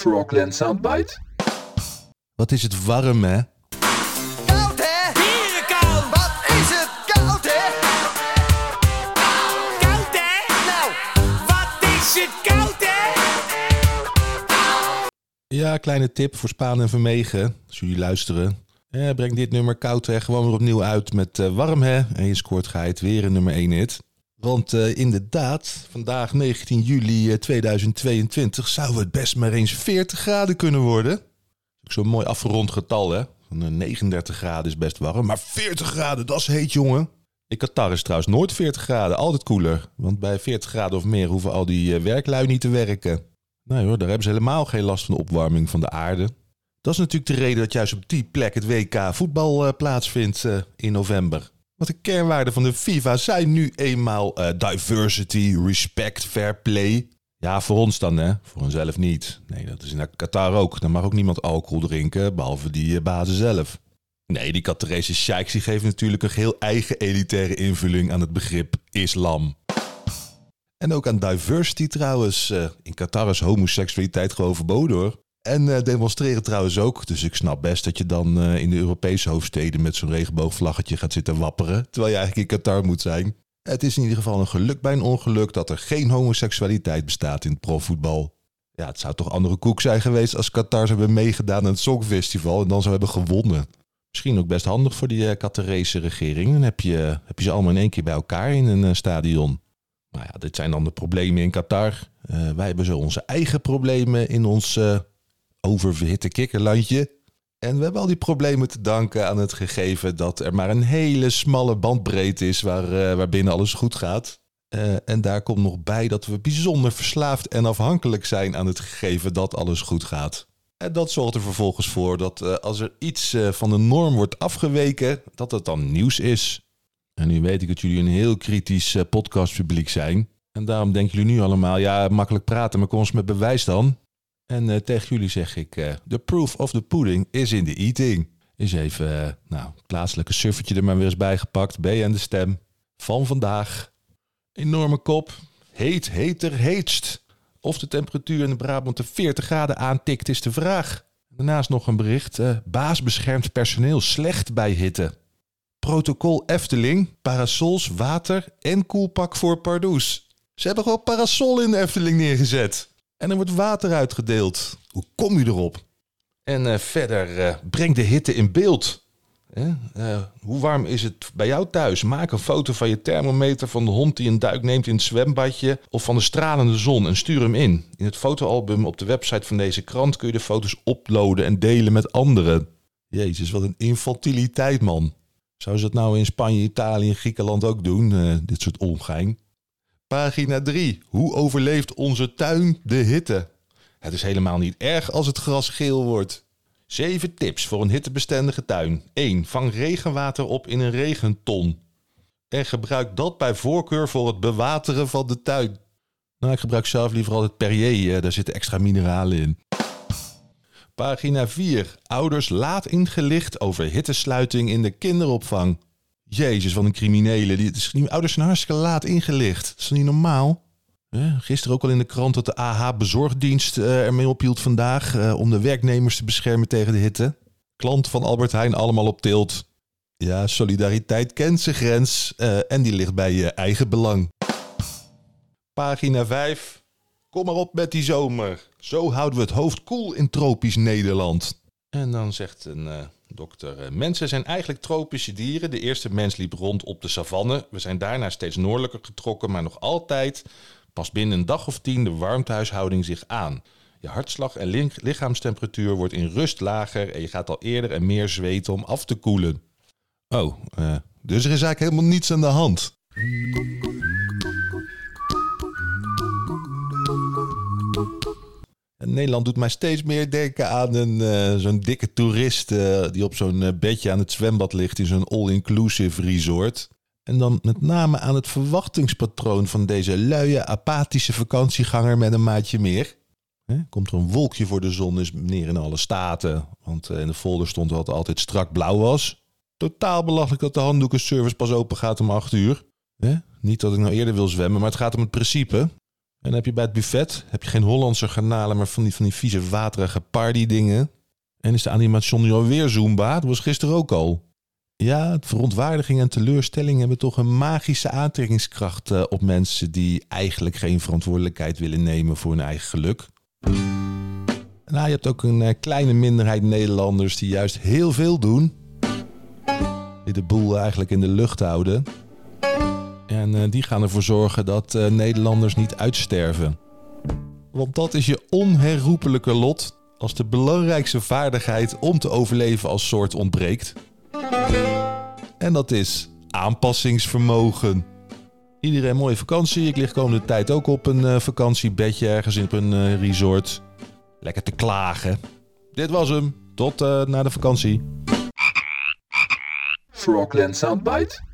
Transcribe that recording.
Frogland Soundbite. Wat is het warm, hè? Koud hè? Bierenkou! Wat is het koud hè? Koud hè? Nou, Wat is het koud hè? Ja, kleine tip voor Spaan en Vermegen. Als jullie luisteren. Eh, breng dit nummer koud hè, gewoon weer opnieuw uit met eh, warm hè. En je scoort geit weer een nummer 1 hit. Want eh, inderdaad, vandaag 19 juli eh, 2022 zou het best maar eens 40 graden kunnen worden. Zo'n mooi afgerond getal hè. Van, eh, 39 graden is best warm, maar 40 graden, dat is heet jongen. In Qatar is trouwens nooit 40 graden, altijd koeler. Want bij 40 graden of meer hoeven al die eh, werklui niet te werken. Nee hoor, daar hebben ze helemaal geen last van de opwarming van de aarde. Dat is natuurlijk de reden dat juist op die plek het WK voetbal eh, plaatsvindt eh, in november. Want de kernwaarden van de FIFA zijn nu eenmaal eh, diversity, respect, fair play. Ja, voor ons dan hè, voor onszelf niet. Nee, dat is in Qatar ook. Dan mag ook niemand alcohol drinken, behalve die eh, bazen zelf. Nee, die Qatarese sheiks die geven natuurlijk een geheel eigen elitaire invulling aan het begrip islam. En ook aan diversity trouwens. Eh, in Qatar is homoseksualiteit gewoon verboden hoor. En eh, demonstreren trouwens ook. Dus ik snap best dat je dan eh, in de Europese hoofdsteden met zo'n regenboogvlaggetje gaat zitten wapperen. Terwijl je eigenlijk in Qatar moet zijn. Het is in ieder geval een geluk bij een ongeluk dat er geen homoseksualiteit bestaat in het profvoetbal. Ja, het zou toch andere koek zijn geweest als Qatar zou hebben meegedaan aan het Songfestival en dan zou hebben gewonnen. Misschien ook best handig voor die uh, Qatarese regering. Dan heb je, heb je ze allemaal in één keer bij elkaar in een eh, stadion. Nou ja, dit zijn dan de problemen in Qatar. Eh, wij hebben zo onze eigen problemen in ons eh, oververhitte kikkerlandje. En we hebben al die problemen te danken aan het gegeven dat er maar een hele smalle bandbreedte is waar, eh, waarbinnen alles goed gaat. Eh, en daar komt nog bij dat we bijzonder verslaafd en afhankelijk zijn aan het gegeven dat alles goed gaat. En dat zorgt er vervolgens voor dat eh, als er iets van de norm wordt afgeweken, dat het dan nieuws is. En nu weet ik dat jullie een heel kritisch podcastpubliek zijn. En daarom denken jullie nu allemaal, ja, makkelijk praten, maar kom eens met bewijs dan. En eh, tegen jullie zeg ik, eh, the proof of the pudding is in the eating. Is even, eh, nou, het plaatselijke suffertje er maar weer eens bijgepakt. B en de stem van vandaag. Enorme kop. Heet, heter, heetst. Of de temperatuur in de Brabant de 40 graden aantikt is de vraag. Daarnaast nog een bericht. eh, baas beschermt personeel slecht bij hitte. Protocol Efteling, parasols, water en koelpak voor Pardoes. Ze hebben gewoon parasol in de Efteling neergezet. En er wordt water uitgedeeld. Hoe kom je erop? En eh, verder, eh, breng de hitte in beeld. Eh, hoe warm is het bij jou thuis? Maak een foto van je thermometer van de hond die een duik neemt in het zwembadje of van de stralende zon en stuur hem in. In het fotoalbum op de website van deze krant kun je de foto's uploaden en delen met anderen. Jezus, wat een infantiliteit, man. Zou ze dat nou in Spanje, Italië en Griekenland ook doen, eh, dit soort ongein? Pagina 3. Hoe overleeft onze tuin de hitte? Het is helemaal niet erg als het gras geel wordt. 7 tips voor een hittebestendige tuin. 1. Vang regenwater op in een regenton. En gebruik dat bij voorkeur voor het bewateren van de tuin. Nou, ik gebruik zelf liever altijd Perrier, eh, daar zitten extra mineralen in. Pagina 4. Ouders laat ingelicht over hittesluiting in de kinderopvang. Jezus, wat een criminelen. Die, ouders zijn hartstikke laat ingelicht. Dat is niet normaal. Gisteren ook al in de krant dat de AH-bezorgdienst eh, ermee ophield vandaag... eh, om de werknemers te beschermen tegen de hitte. Klanten van Albert Heijn allemaal op tilt. Ja, solidariteit kent zijn grens eh, en die ligt bij je eigen belang. Pagina 5. Kom maar op met die zomer. Zo houden we het hoofd koel in tropisch Nederland. En dan zegt een dokter... eh, mensen zijn eigenlijk tropische dieren. De eerste mens liep rond op de savanne. We zijn daarna steeds noordelijker getrokken, maar nog altijd... pas binnen een dag of tien de warmtehuishouding zich aan. Je hartslag en li- lichaamstemperatuur wordt in rust lager... en je gaat al eerder en meer zweten om af te koelen. Oh, eh, dus er is eigenlijk helemaal niets aan de hand. Nederland doet mij steeds meer denken aan een, eh, zo'n dikke toerist eh, die op zo'n eh, bedje aan het zwembad ligt in zo'n all-inclusive resort. En dan met name aan het verwachtingspatroon van deze luie, apathische vakantieganger met een maatje meer. Komt er een wolkje voor de zon, is meneer in alle staten. Want in de folder stond dat altijd strak blauw was. Totaal belachelijk dat de handdoekenservice pas open gaat om 8 uur. Niet dat ik nou eerder wil zwemmen, maar het gaat om het principe. En dan heb je bij het buffet heb je geen Hollandse garnalen, maar van die, van die vieze waterige party dingen. En is de animation nu alweer Zumba? Dat was gisteren ook al. Ja, verontwaardiging en teleurstelling hebben toch een magische aantrekkingskracht eh, op mensen die eigenlijk geen verantwoordelijkheid willen nemen voor hun eigen geluk. Nou, je hebt ook een eh, kleine minderheid Nederlanders die juist heel veel doen. Die de boel eigenlijk in de lucht houden. En eh, die gaan ervoor zorgen dat eh, Nederlanders niet uitsterven. Want dat is je onherroepelijke lot als de belangrijkste vaardigheid om te overleven als soort ontbreekt. En dat is aanpassingsvermogen. Iedereen mooie vakantie. Ik lig komende tijd ook op een eh, vakantiebedje ergens op een resort. Lekker te klagen. Dit was hem. Tot eh, na de vakantie. Frogland Soundbite.